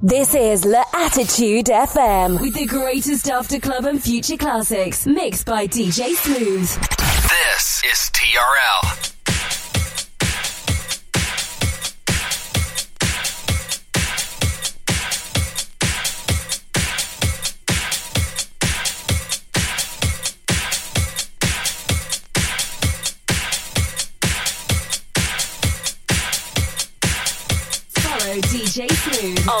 This is La Attitude FM with the greatest after club and future classics mixed by DJ Smooth. This is TRL. DJ Smooth on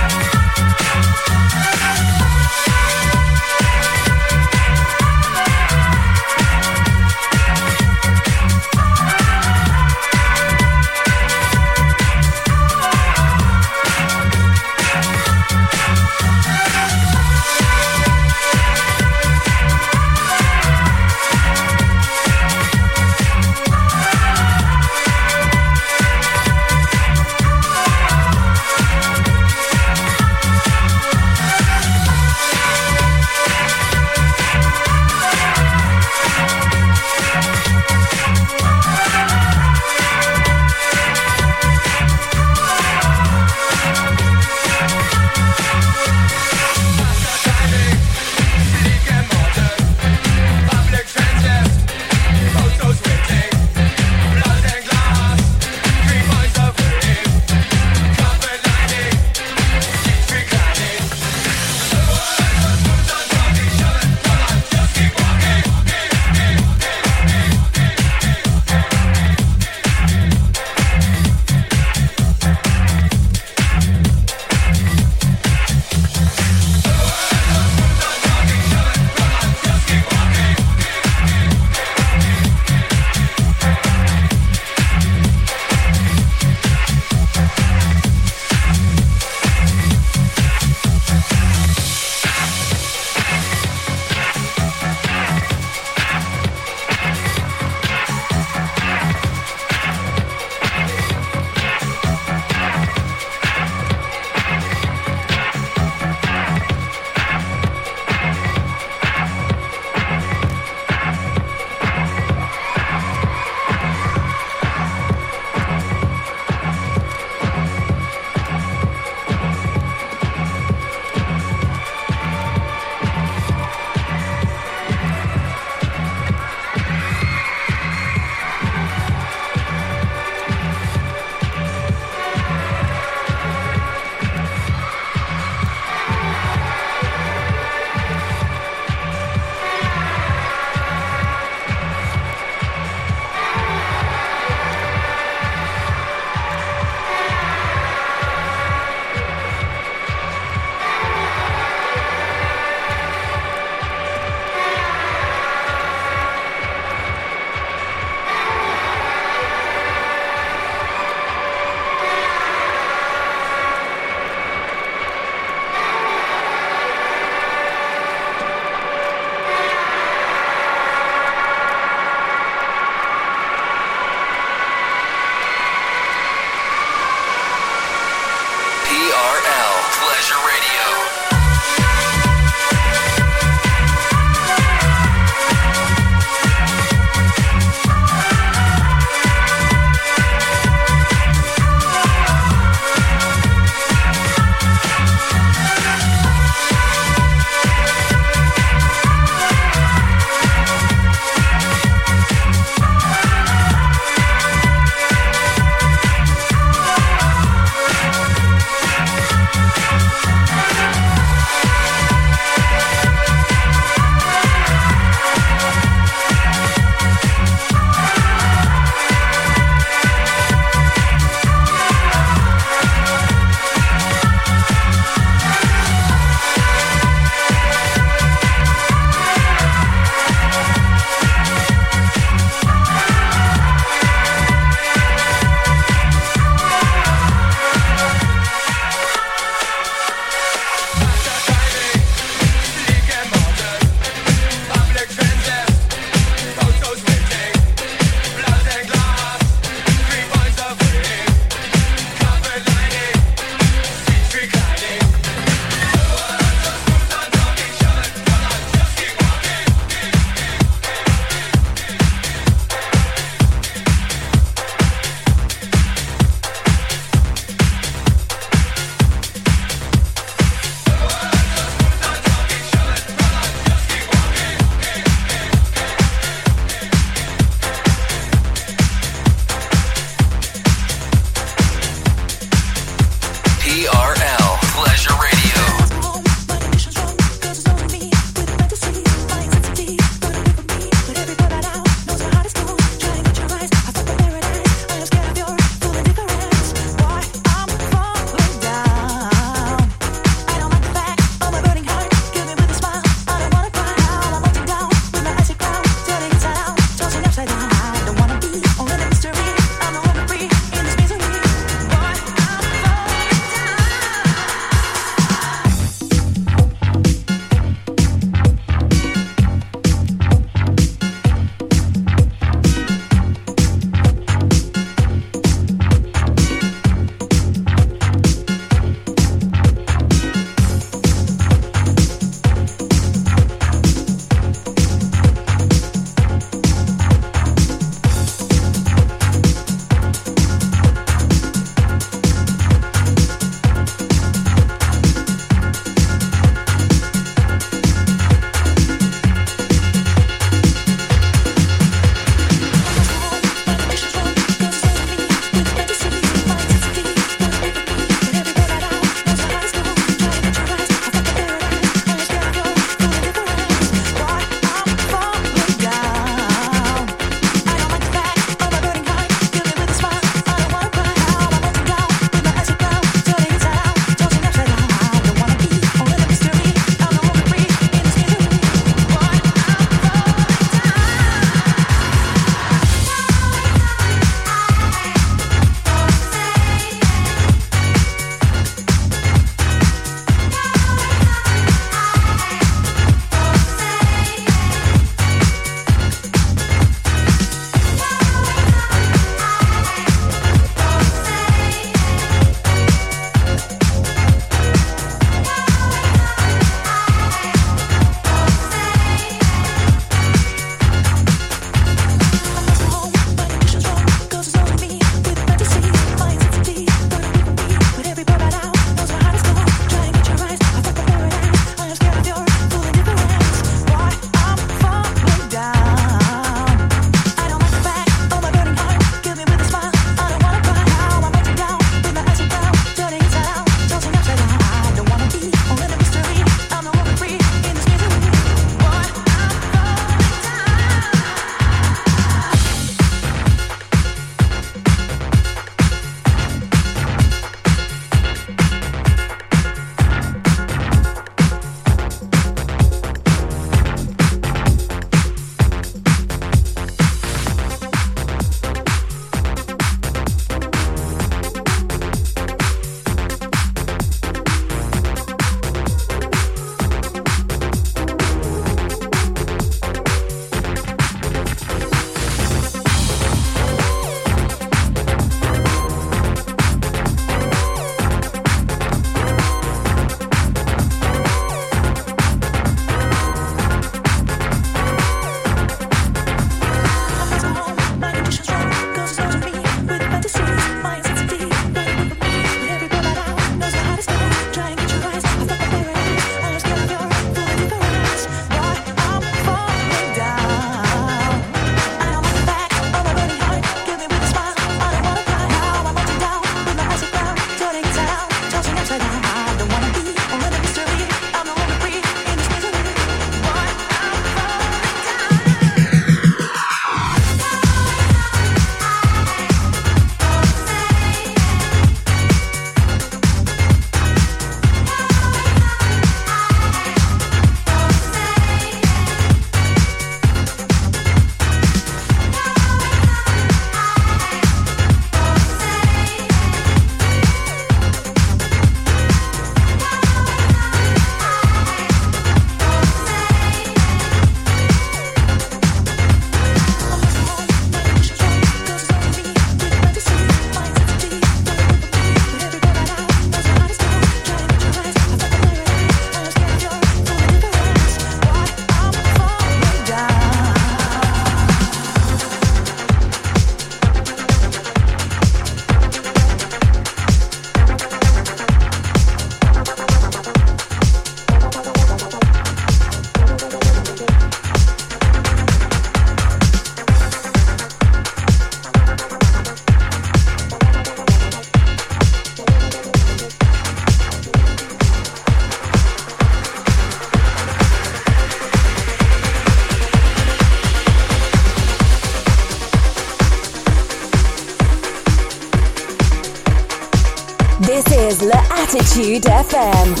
Attitude FM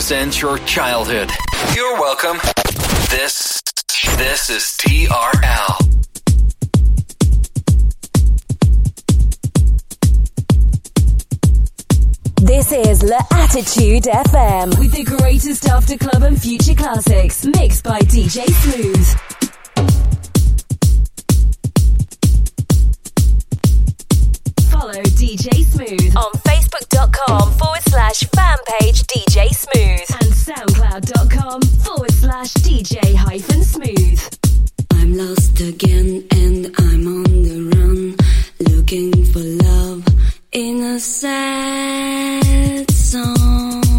Represents your childhood. You're welcome. This this is TRL. This is La Attitude FM with the greatest after club and future classics mixed by DJ Smooth. Follow DJ Smooth on Facebook.com forward slash fan page DJ Smooth and SoundCloud.com forward slash DJ hyphen Smooth. I'm lost again and I'm on the run looking for love in a sad song.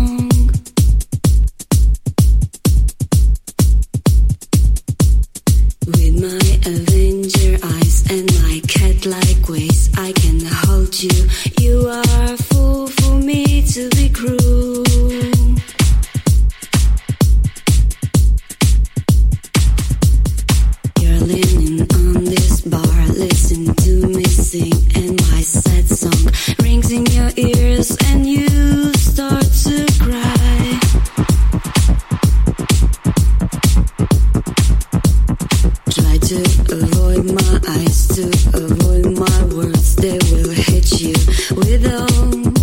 And my sad song rings in your ears, and you eyes, to avoid my words. They will hit you with all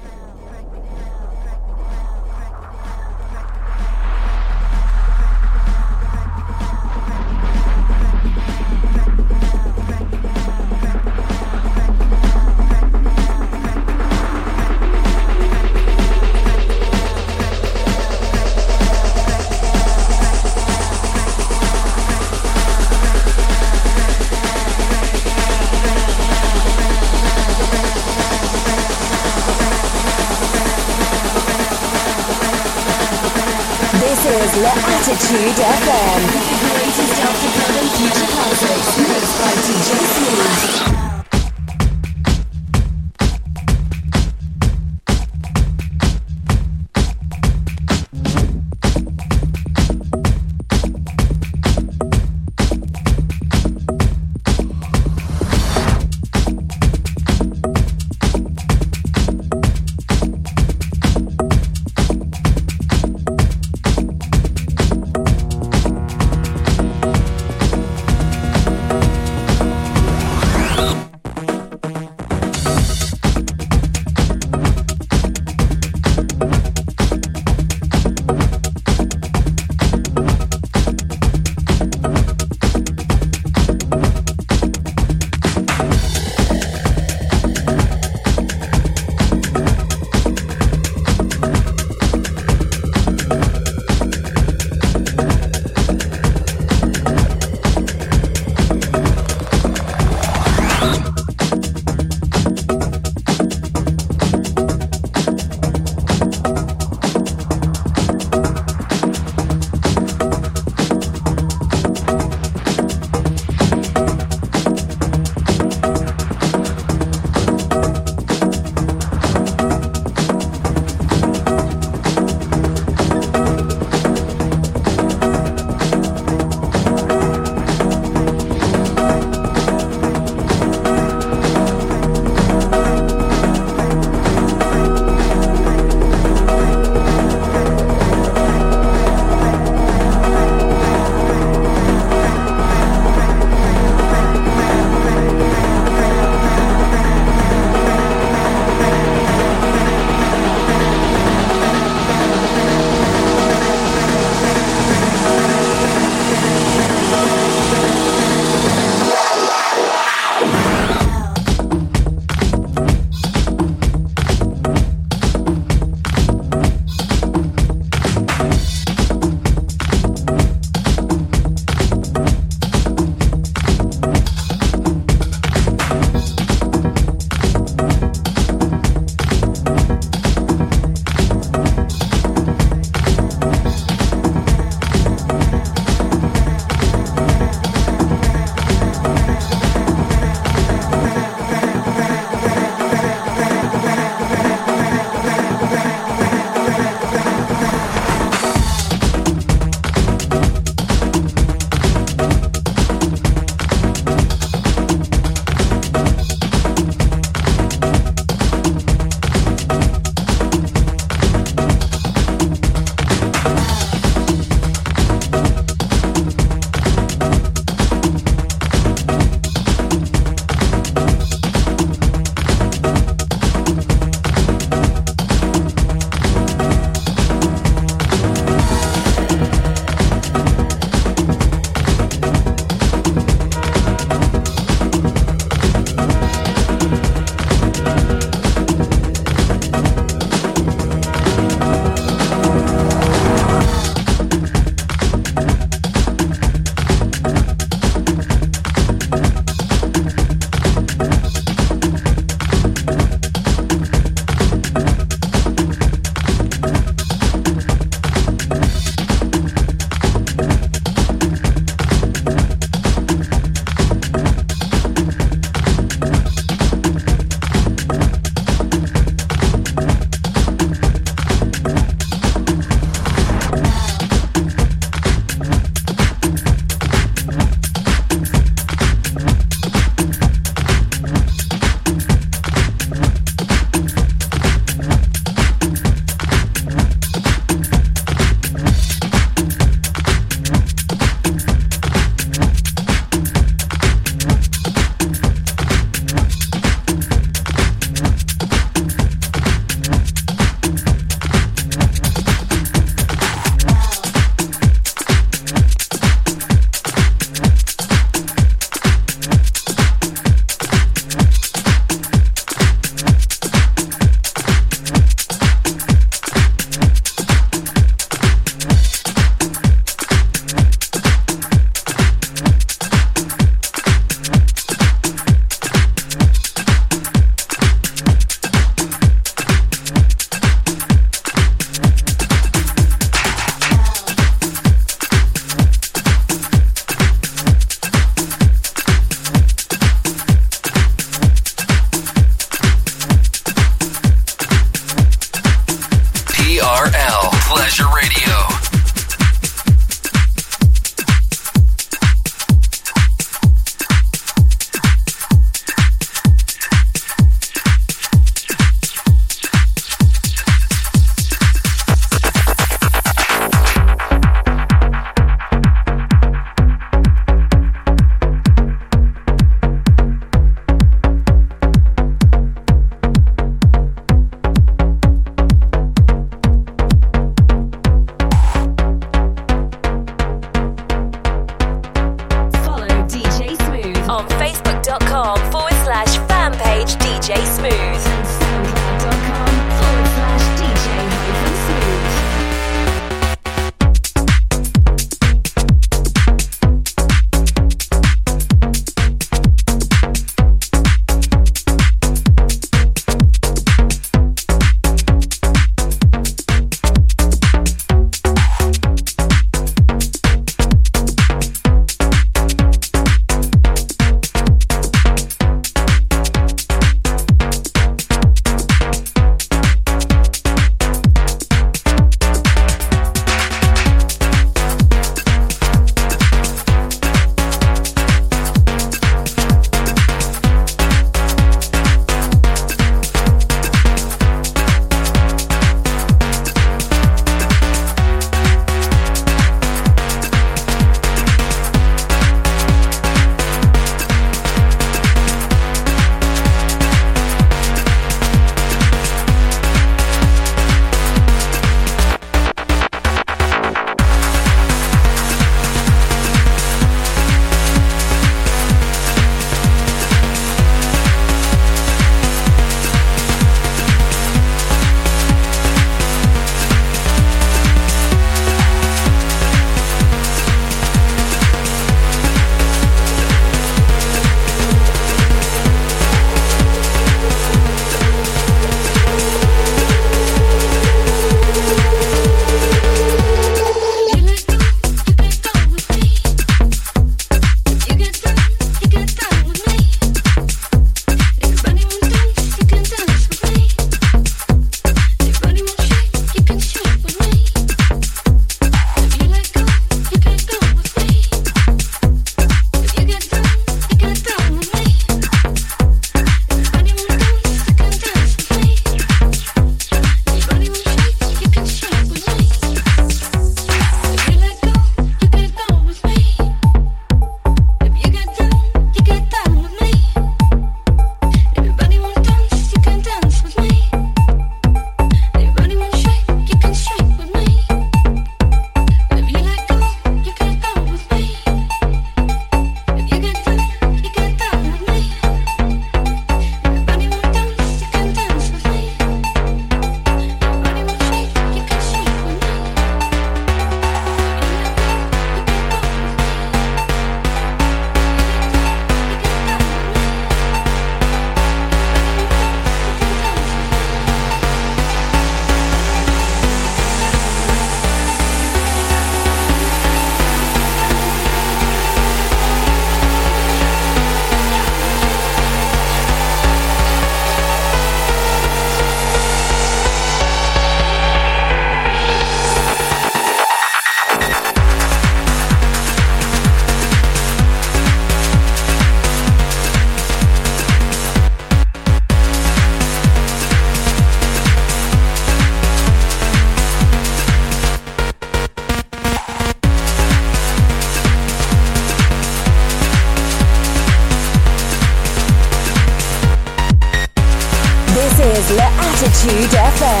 Attitude FM.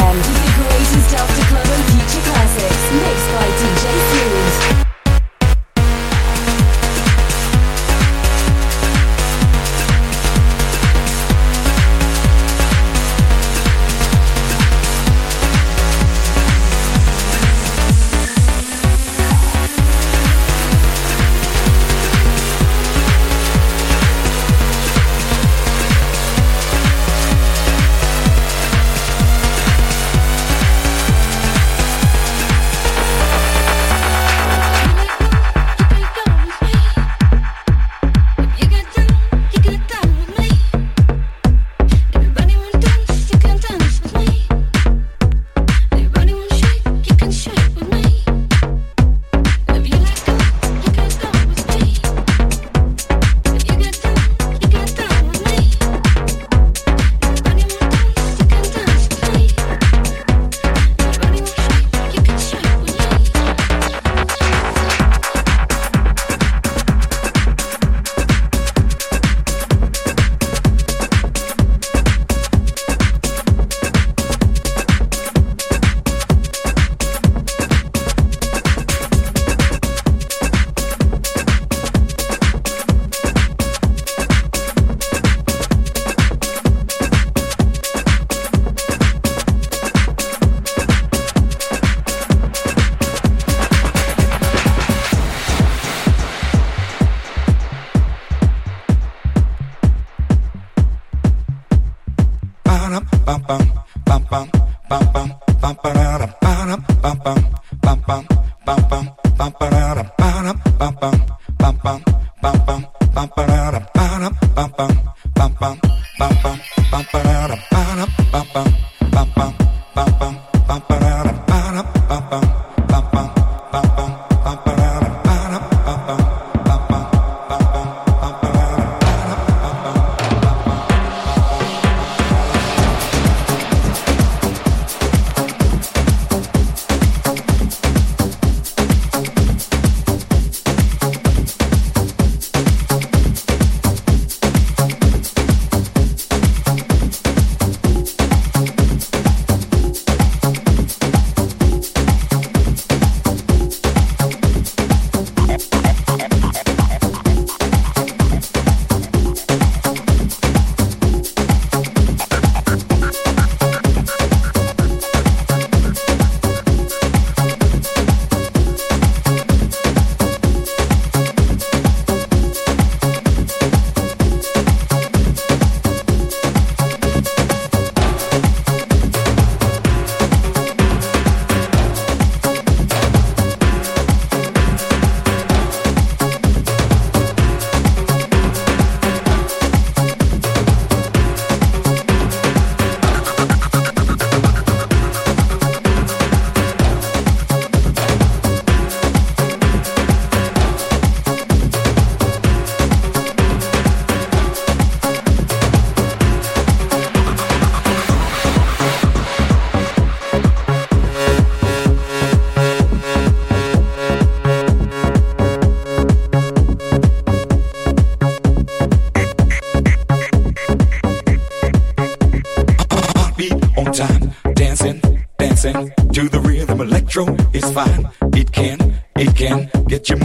Make you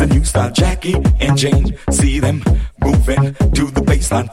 feel new style. Jackie and feel see them moving to the inside.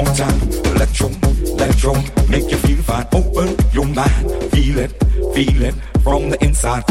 on time. Electro, electro, make you feel fine. Open your mind, feel it, feel it from the inside.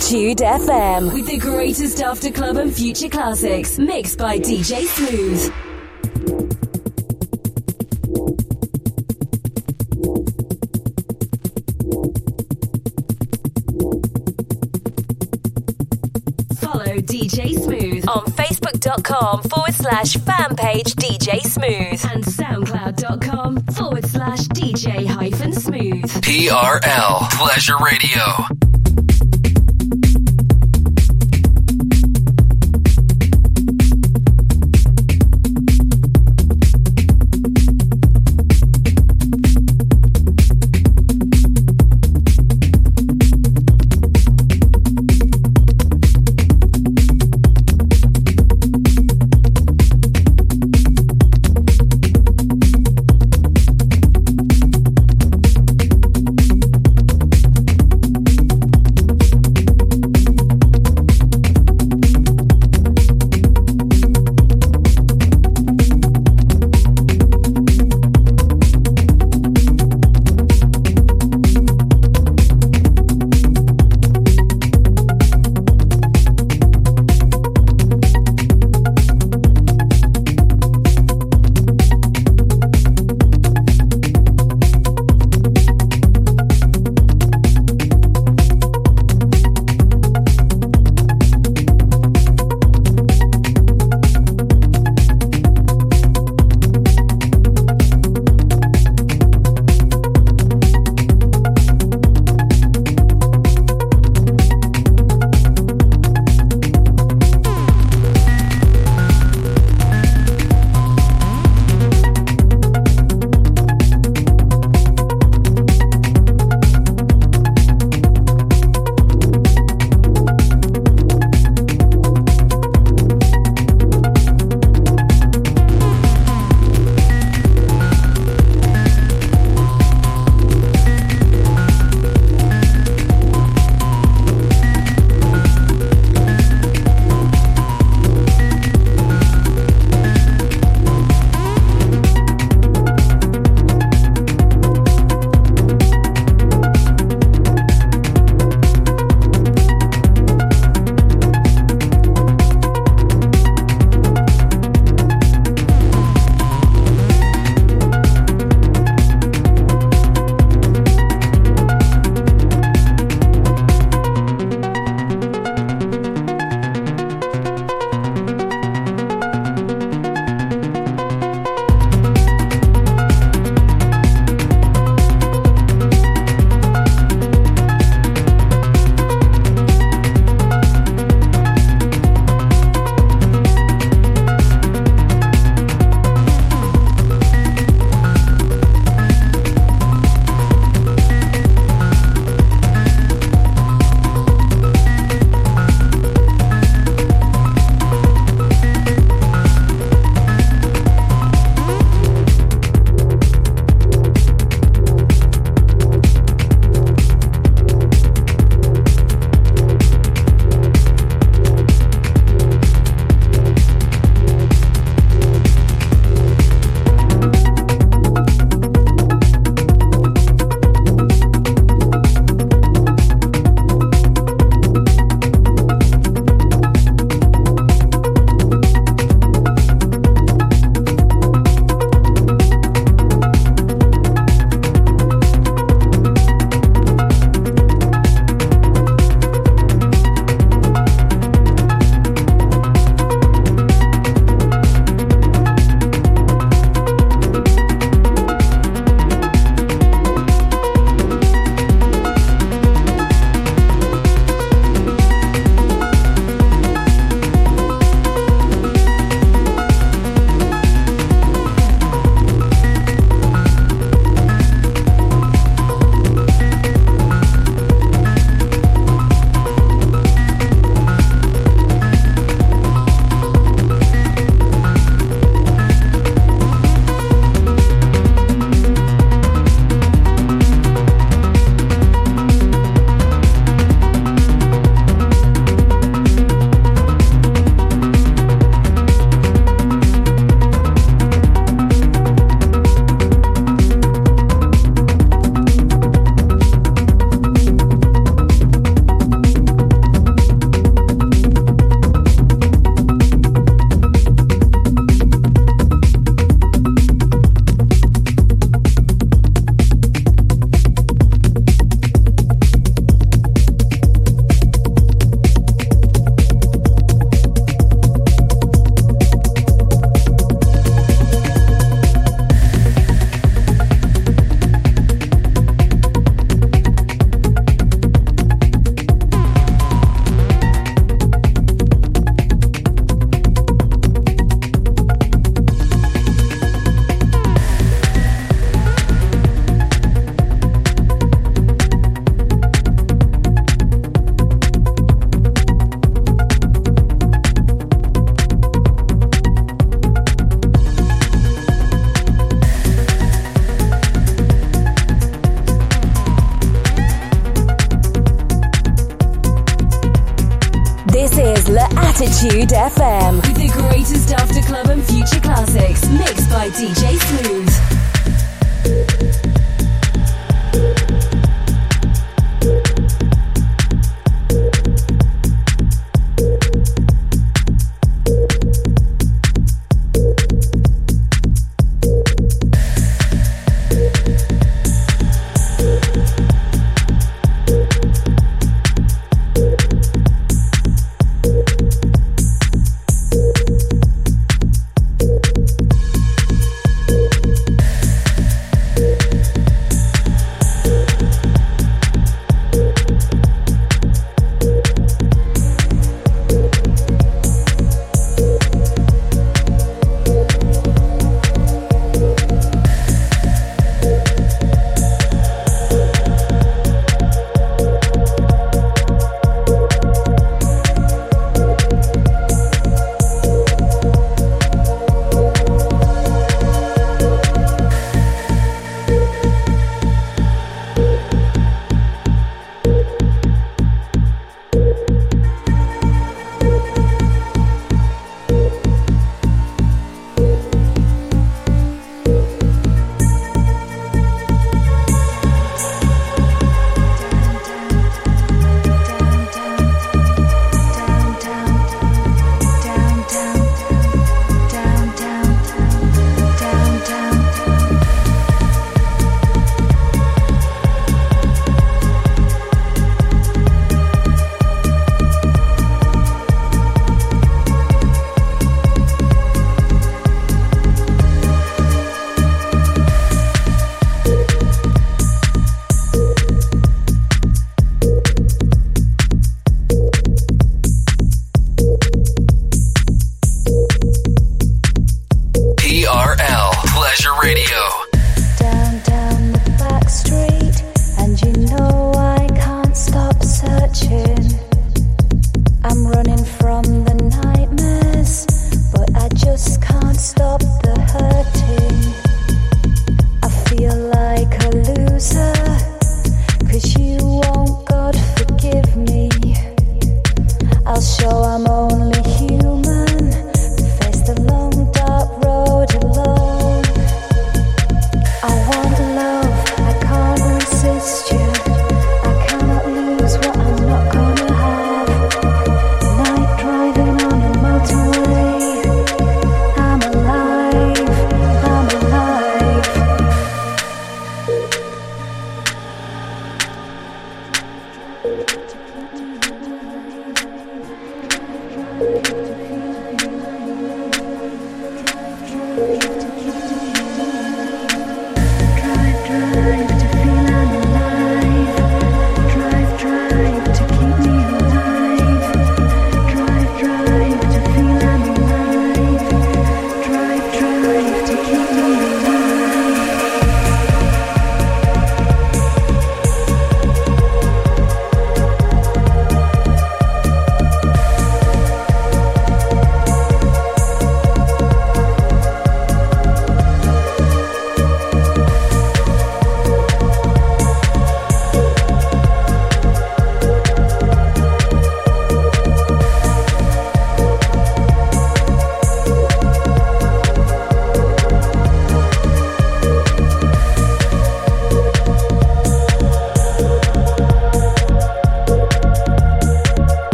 Attitude FM with the greatest after club and future classics mixed by DJ Smooth. Follow DJ Smooth on facebook.com forward slash fan page DJ Smooth and soundcloud.com forward slash DJ hyphen smooth. TRL Pleasure Radio.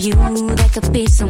you. That could be so